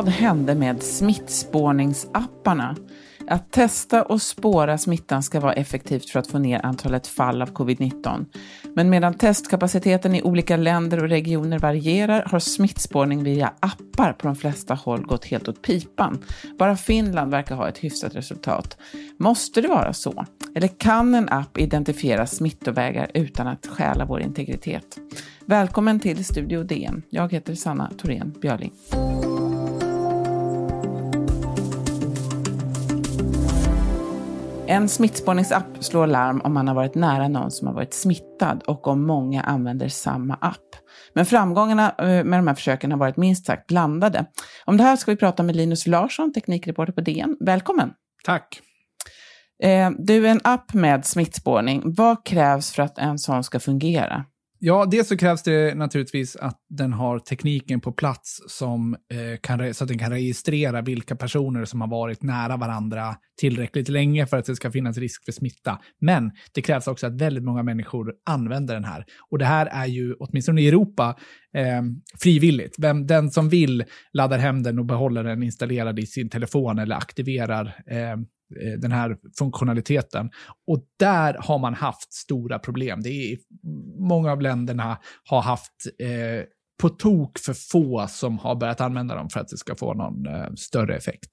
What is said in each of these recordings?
Vad hände med smittspårningsapparna? Att testa och spåra smittan ska vara effektivt för att få ner antalet fall av covid-19. Men medan testkapaciteten i olika länder och regioner varierar har smittspårning via appar på de flesta håll gått helt åt pipan. Bara Finland verkar ha ett hyfsat resultat. Måste det vara så? Eller kan en app identifiera smittovägar utan att stjäla vår integritet? Välkommen till Studio DN. Jag heter Sanna Thorén Björling. En smittspårningsapp slår larm om man har varit nära någon som har varit smittad och om många använder samma app. Men framgångarna eh, med de här försöken har varit minst sagt blandade. Om det här ska vi prata med Linus Larsson, teknikreporter på DN. Välkommen! Tack! Eh, du, en app med smittspårning, vad krävs för att en sån ska fungera? Ja, dels så krävs det naturligtvis att den har tekniken på plats som, eh, kan, så att den kan registrera vilka personer som har varit nära varandra tillräckligt länge för att det ska finnas risk för smitta. Men det krävs också att väldigt många människor använder den här. Och det här är ju, åtminstone i Europa, eh, frivilligt. Vem, den som vill laddar hem den och behåller den installerad i sin telefon eller aktiverar eh, Eh, den här funktionaliteten. Och där har man haft stora problem. Det är, många av länderna har haft eh, på tok för få som har börjat använda dem för att det ska få någon eh, större effekt.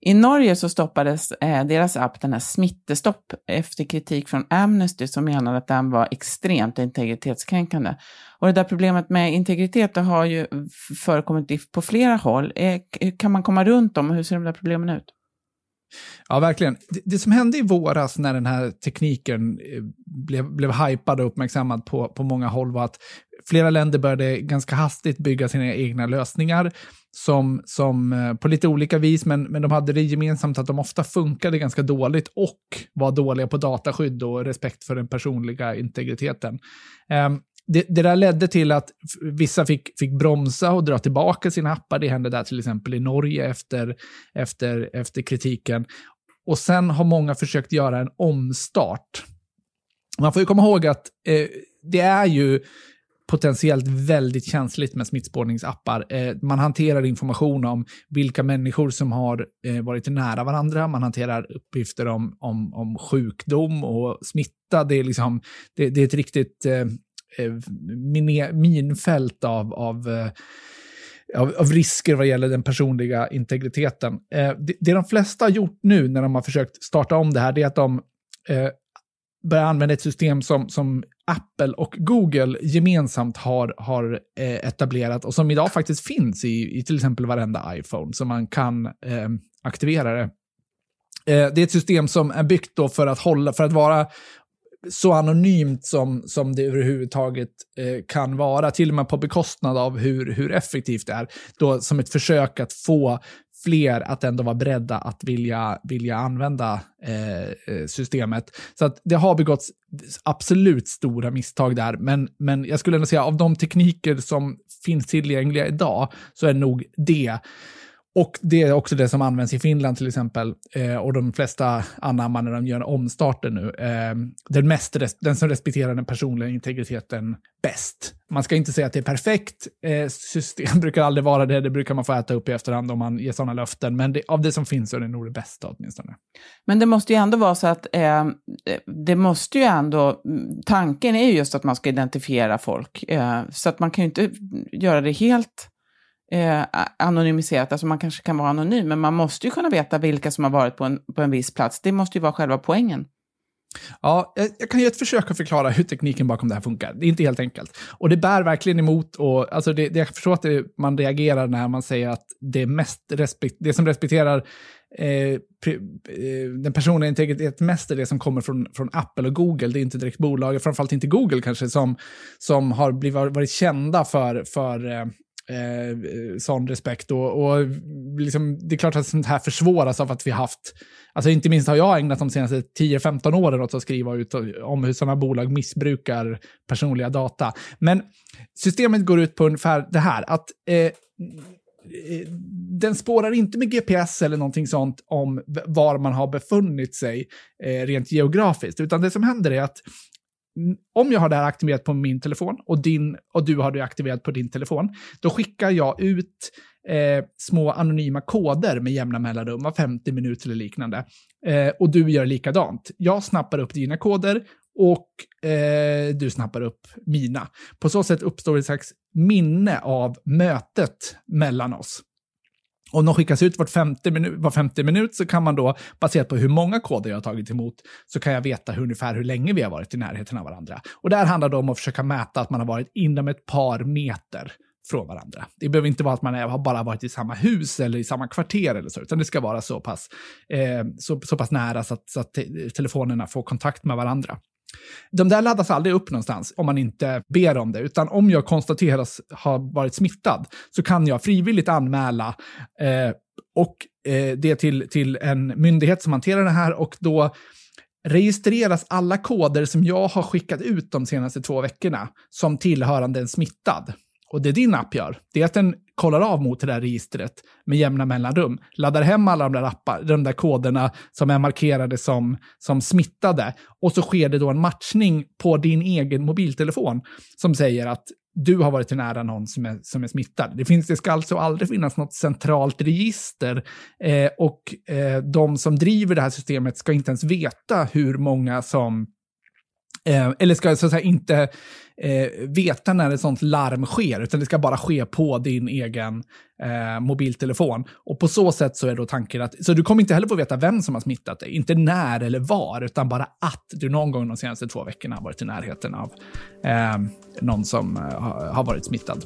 I Norge så stoppades eh, deras app, den här Smittestopp, efter kritik från Amnesty som menade att den var extremt integritetskränkande. Och det där problemet med integritet det har ju förekommit på flera håll. Eh, kan man komma runt dem och hur ser de där problemen ut? Ja, verkligen. Det, det, som hände i våras när den här tekniken eh, blev, blev hypad och uppmärksammad på, på många håll var att flera länder började ganska hastigt bygga sina egna lösningar som, som eh, på lite olika vis, men, men de hade det gemensamt att de ofta funkade ganska dåligt och var dåliga på dataskydd och respekt för den personliga integriteten. Um, det, det, där ledde till att vissa fick, fick bromsa och dra tillbaka sina appar. Det hände där till exempel i Norge efter, efter, efter kritiken. Och sen har många försökt göra en omstart. Man får ju komma ihåg att eh, det är ju potentiellt väldigt känsligt med smittspårningsappar. Eh, man hanterar information om vilka människor som har eh, varit nära varandra. Man hanterar uppgifter om, om, om sjukdom och smitta. Det är, liksom, det, det är ett riktigt eh, Eh, minfält av, av eh, av, av, risker vad gäller den personliga integriteten. Eh, det, det de flesta har gjort nu när de har försökt starta om det här, det är att de eh, börjar använda ett system som, som Apple och Google gemensamt har, har eh, etablerat och som idag faktiskt finns i, i till exempel varenda iPhone, så man kan eh, aktivera det. Det är ett system som är byggt då för att, hålla, för att vara så anonymt som, som det överhuvudtaget eh, kan vara, till och med på bekostnad av hur, hur effektivt det är. Då som ett försök att få fler att ändå vara beredda att vilja, vilja använda eh, eh systemet. Så att det har begåtts absolut stora misstag där, men, men jag skulle ändå säga av de tekniker som finns tillgängliga idag så är nog det och det är också det som används i Finland till exempel. Eh, och de flesta anammar när de gör omstarter nu. Eh, den, mest, den som respekterar den personliga integriteten bäst. Man ska inte säga att det är perfekt. Eh, system brukar aldrig vara det. Det brukar man få äta upp i efterhand om man ger sådana löften. Men det, av det som finns så är det nog det bästa åtminstone. Men det måste ju ändå vara så att eh, det måste ju ändå... Tanken är ju just att man ska identifiera folk. Eh, så att man kan ju inte göra det helt eh, anonymiserat, alltså man kanske kan vara anonym, men man måste ju kunna veta vilka som har varit på en, på en viss plats. Det måste ju vara själva poängen. Ja, jag kan ge ett försök att förklara hur tekniken bakom det här funkar. Det är inte helt enkelt. Och det bär verkligen emot och alltså det, det jag förstår att det, man reagerar när man säger att det, mest respekt, det som respekterar eh, pre, eh, den personliga integriteten mest är det som kommer från, från Apple och Google. Det är inte direkt bolaget, framförallt inte Google kanske, som, som har blivit, varit kända för, för eh, eh, sån respekt. Och, och liksom, det är klart att sånt här försvåras av att vi haft, alltså inte minst har jag ägnat de senaste 10-15 åren åt att skriva ut om hur sådana bolag missbrukar personliga data. Men systemet går ut på ungefär det här, att eh, eh, den spårar inte med GPS eller någonting sånt om var man har befunnit sig eh, rent geografiskt, utan det som händer är att om jag har det här aktiverat på min telefon och, din, och du har det aktiverat på din telefon, då skickar jag ut eh, små anonyma koder med jämna mellanrum, var 50 minuter eller liknande. Eh, och du gör likadant. Jag snappar upp dina koder och eh, du snappar upp mina. På så sätt uppstår ett slags minne av mötet mellan oss. Om de skickas ut vart 50 minut, var 50 minut så kan man då, baserat på hur många koder jag har tagit emot, så kan jag veta hur, ungefär hur länge vi har varit i närheten av varandra. Och där handlar det om att försöka mäta att man har varit inom ett par meter från varandra. Det behöver inte vara att man har bara varit i samma hus eller i samma kvarter eller så, utan det ska vara så pass, eh, så, så pass nära så att, så att telefonerna får kontakt med varandra. De där laddas aldrig upp någonstans om man inte ber om det, utan om jag konstateras ha varit smittad så kan jag frivilligt anmäla eh, och eh, det till, till en myndighet som hanterar det här och då registreras alla koder som jag har skickat ut de senaste två veckorna som tillhörande en smittad. Och det din app gör, det är att den kollar av mot det där registret med jämna mellanrum, laddar hem alla de där, appar, de där koderna som är markerade som, som smittade och så sker det då en matchning på din egen mobiltelefon som säger att du har varit nära någon som är, som är smittad. Det, finns, det ska alltså aldrig finnas något centralt register eh, och eh, de som driver det här systemet ska inte ens veta hur många som Eh, eller ska så att säga inte eh, veta när ett sånt larm sker, utan det ska bara ske på din egen eh, mobiltelefon. Och på så sätt så är då tanken att, så du kommer inte heller få veta vem som har smittat dig, inte när eller var, utan bara att du någon gång de senaste två veckorna har varit i närheten av eh, någon som eh, har varit smittad.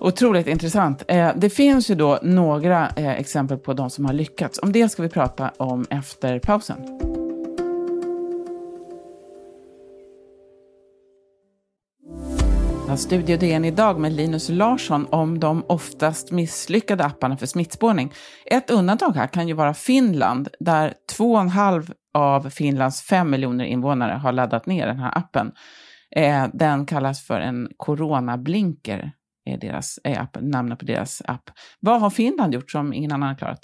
Otroligt intressant. Eh, det finns ju då några eh, exempel på de som har lyckats. Om det ska vi prata om efter pausen. Studio DN idag med Linus Larsson om de oftast misslyckade apparna för smittspårning. Ett undantag här kan ju vara Finland, där 2,5 av Finlands 5 miljoner invånare har laddat ner den här appen. Eh, den kallas för en coronablinker, är, deras, är app, namnet på deras app. Vad har Finland gjort som ingen annan har klarat?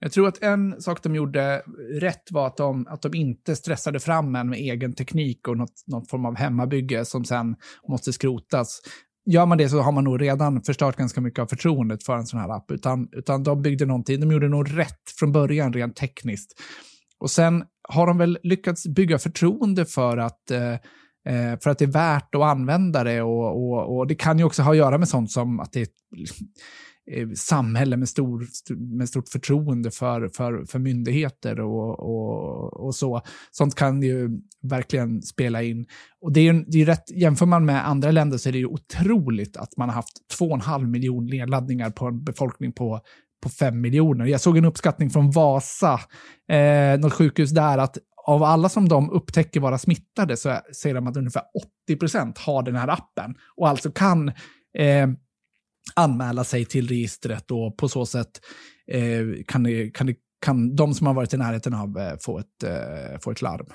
Jag tror att en sak de gjorde rätt var att de, att de inte stressade fram en med egen teknik och något, någon form av hemmabygge som sen måste skrotas. Gör man det så har man nog redan förstört ganska mycket av förtroendet för en sån här app, utan, utan de byggde någonting, de gjorde nog rätt från början rent tekniskt. Och sen har de väl lyckats bygga förtroende för att eh, eh för att det är värt att använda det och, och, och, det kan ju också ha att göra med sånt som att det är Eh, samhälle med, stor, med stort förtroende för, för, för myndigheter och, och, och så. Sånt kan ju verkligen spela in. Och det är ju det är rätt, jämför man med andra länder så är det ju otroligt att man har haft 2,5 miljon nedladdningar på en befolkning på på 5 miljoner. Jag såg en uppskattning från Vasa, eh, något sjukhus där, att av alla som de upptäcker vara smittade så säger de att ungefär 80 procent har den här appen och alltså kan eh, anmäla sig till registret och på så sätt eh, kan, det, kan, det, kan de som har varit i närheten av eh, få, ett, eh, få ett larm.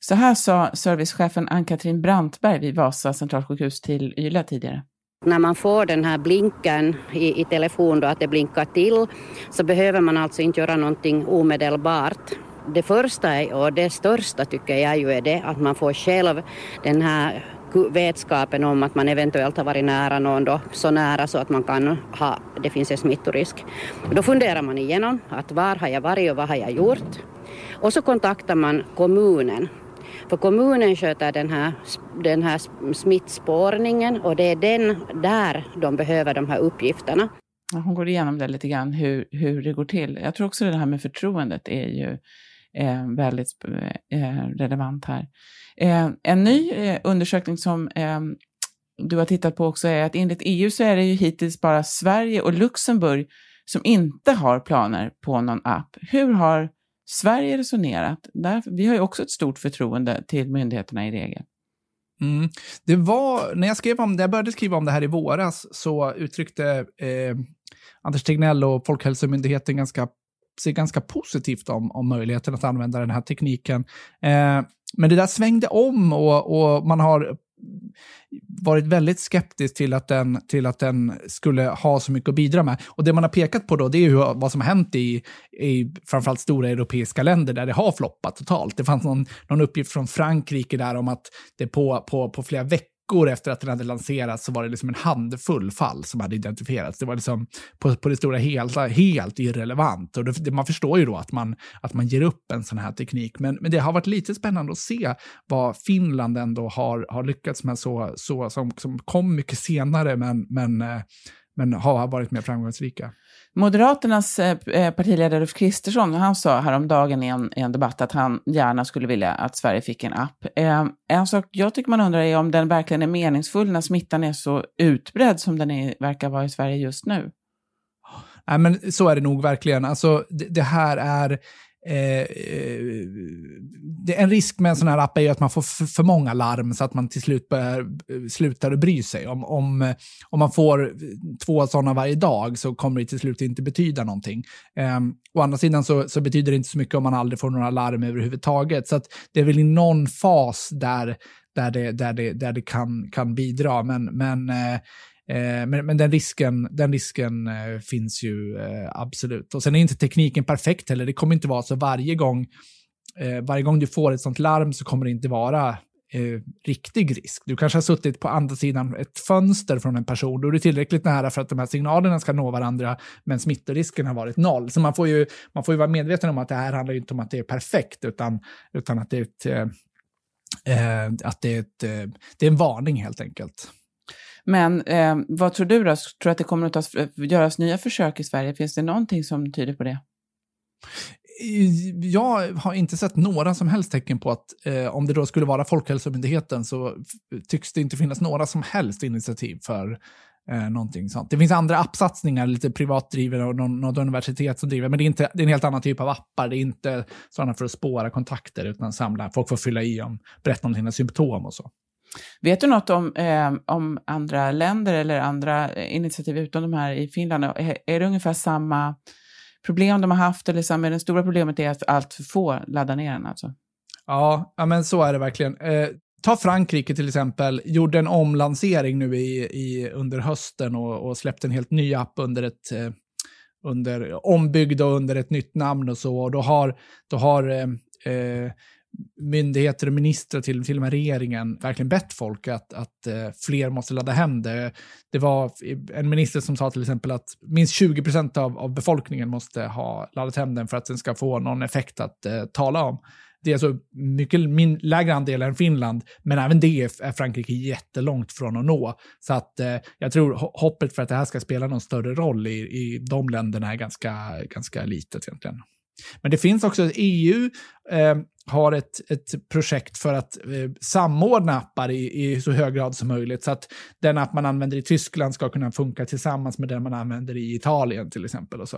Så här sa servicechefen Ann-Katrin Brantberg vid Vasa centralsjukhus till Yle tidigare. När man får den här blinken i, i telefon, då, att det blinkar till, så behöver man alltså inte göra någonting omedelbart. Det första och det största tycker jag ju är det att man får själv den här vetskapen om att man eventuellt har varit nära någon då, så nära så att man kan ha, det finns en smittorisk. Då funderar man igenom att var har jag varit och vad har jag gjort? Och så kontaktar man kommunen. För kommunen sköter den här, den här smittspårningen och det är den där de behöver de här uppgifterna. Hon går igenom det lite grann, hur, hur det går till. Jag tror också det här med förtroendet är ju eh, väldigt eh, eh, relevant här. Eh, en ny eh, undersökning som eh, du har tittat på också är att enligt EU så är det ju hittills bara Sverige och Luxemburg som inte har planer på någon app. Hur har Sverige resonerat? Där, vi har ju också ett stort förtroende till myndigheterna i regel. Mm. Det var, när jag, skrev om, när jag började skriva om det här i våras så uttryckte eh, Anders Tegnell och Folkhälsomyndigheten ganska sig ganska positivt om, om möjligheten att använda den här tekniken. Eh, men det där svängde om och, och man har varit väldigt skeptisk till att, den, till att den skulle ha så mycket att bidra med. Och det man har pekat på då, det är ju vad som har hänt i, i framförallt stora europeiska länder där det har floppat totalt. Det fanns någon, någon uppgift från Frankrike där om att det på, på, på flera veckor veckor efter att den hade lanserats så var det liksom en handfull fall som hade identifierats. Det var liksom på, på det stora hela helt irrelevant. Och det, man förstår ju då att man, att man ger upp en sån här teknik. Men, men det har varit lite spännande att se vad Finland ändå har, har lyckats med, så, så, som, som kom mycket senare men, men, eh, men har varit mer framgångsrika. Moderaternas eh, eh, partiledare Ulf Kristersson, han sa häromdagen i en, i en debatt att han gärna skulle vilja att Sverige fick en app. Eh, en sak jag tycker man undrar är om den verkligen är meningsfull när smittan är så utbredd som den är, verkar vara i Sverige just nu. Nej, men så är det nog verkligen. Alltså, det, det här är Eh, det, en risk med en sån här app är ju att man får för, många larm så att man till slut börjar, eh, slutar att bry sig. Om, om, eh, om man får två sådana varje dag så kommer det till slut inte betyda någonting. Eh, å andra sidan så, så, betyder det inte så mycket om man aldrig får några larm överhuvudtaget. Så att det är väl i någon fas där, där det, där det, där det kan, kan bidra. Men, men eh, Eh, men, men den risken, den risken eh, finns ju eh, absolut. Och sen är inte tekniken perfekt heller. Det kommer inte vara så varje gång, eh, varje gång du får ett sånt larm så kommer det inte vara eh, riktig risk. Du kanske har suttit på andra sidan ett fönster från en person. Då är du tillräckligt nära för att de här signalerna ska nå varandra, men smittorisken har varit noll. Så man får ju, man får ju vara medveten om att det här handlar inte om att det är perfekt, utan, utan att det är ett, eh, eh att det är, ett, eh, det är en varning helt enkelt. Men eh, vad tror du då? Tror du att det kommer att tas, eh, göras nya försök i Sverige? Finns det någonting som tyder på det? Jag har inte sett några som helst tecken på att eh, om det då skulle vara Folkhälsomyndigheten så tycks det inte finnas några som helst initiativ för eh, någonting sånt. Det finns andra appsatsningar, lite privatdrivna och någon, något universitet som driver, men det är, inte, det är en helt annan typ av appar. Det är inte sådana för att spåra kontakter, utan samla, folk får fylla i om, berätta om sina symptom och så. Vet du något om, eh, om andra länder eller andra eh, initiativ utom de här i Finland? Är, är det ungefär samma problem de har haft eller samma, det stora problemet är att allt för få laddar ner den alltså? Ja, ja men så är det verkligen. Eh, ta Frankrike till exempel, gjorde en omlansering nu i, i, under hösten och, och släppte en helt ny app under ett eh, under, ombyggd och under ett nytt namn och så. Och då har, då har eh, eh myndigheter och ministrar, till, till och med regeringen, verkligen bett folk att, att uh, fler måste ladda hem det. Det var en minister som sa till exempel att minst 20 procent av, av befolkningen måste ha laddat hem den för att den ska få någon effekt att uh, tala om. Det är alltså mycket min, lägre andel än Finland, men även det är Frankrike jättelångt från att nå. Så att eh, jag tror hoppet för att det här ska spela någon större roll i, i de länderna är ganska, ganska litet egentligen. Men det finns också EU eh, har ett, ett projekt för att eh, samordna appar i, i, så hög grad som möjligt. Så att den app man använder i Tyskland ska kunna funka tillsammans med den man använder i Italien till exempel. Och så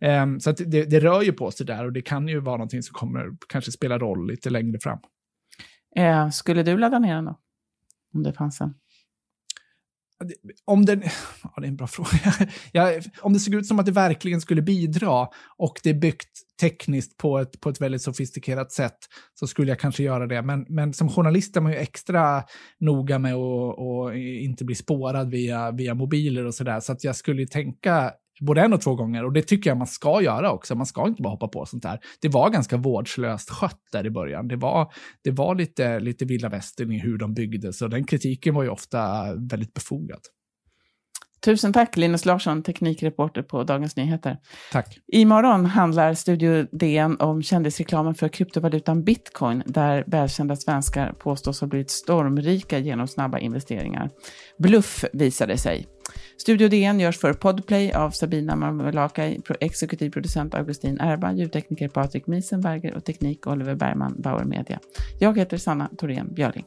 eh, så att det, det, rör ju på sig där och det kan ju vara någonting som kommer kanske spela roll lite längre fram. Eh, skulle du ladda ner den då? Om det fanns en? Om den, ja, det är en bra fråga. Ja, om det såg ut som att det verkligen skulle bidra och det är byggt tekniskt på ett, på ett väldigt sofistikerat sätt så skulle jag kanske göra det. Men, men som journalist är man ju extra noga med att inte bli spårad via, via mobiler och sådär. Så att jag skulle tänka både en och två gånger. Och det tycker jag man ska göra också. Man ska inte bara hoppa på sånt där. Det var ganska vårdslöst skött där i början. Det var, det var lite, lite vilda västern i hur de byggde, så den kritiken var ju ofta väldigt befogad. Tusen tack Linus Larsson, teknikreporter på Dagens Nyheter. Tack. Imorgon handlar Studio DN om kändisreklamen för kryptovalutan bitcoin, där välkända svenskar påstås ha blivit stormrika genom snabba investeringar. Bluff visade sig. Studio DN görs för Podplay av Sabina Marmelakai, exekutiv producent Augustin Erba, ljudtekniker Patrik Miesenberger och teknik Oliver Bergman, Bauer Media. Jag heter Sanna Thorén Björling.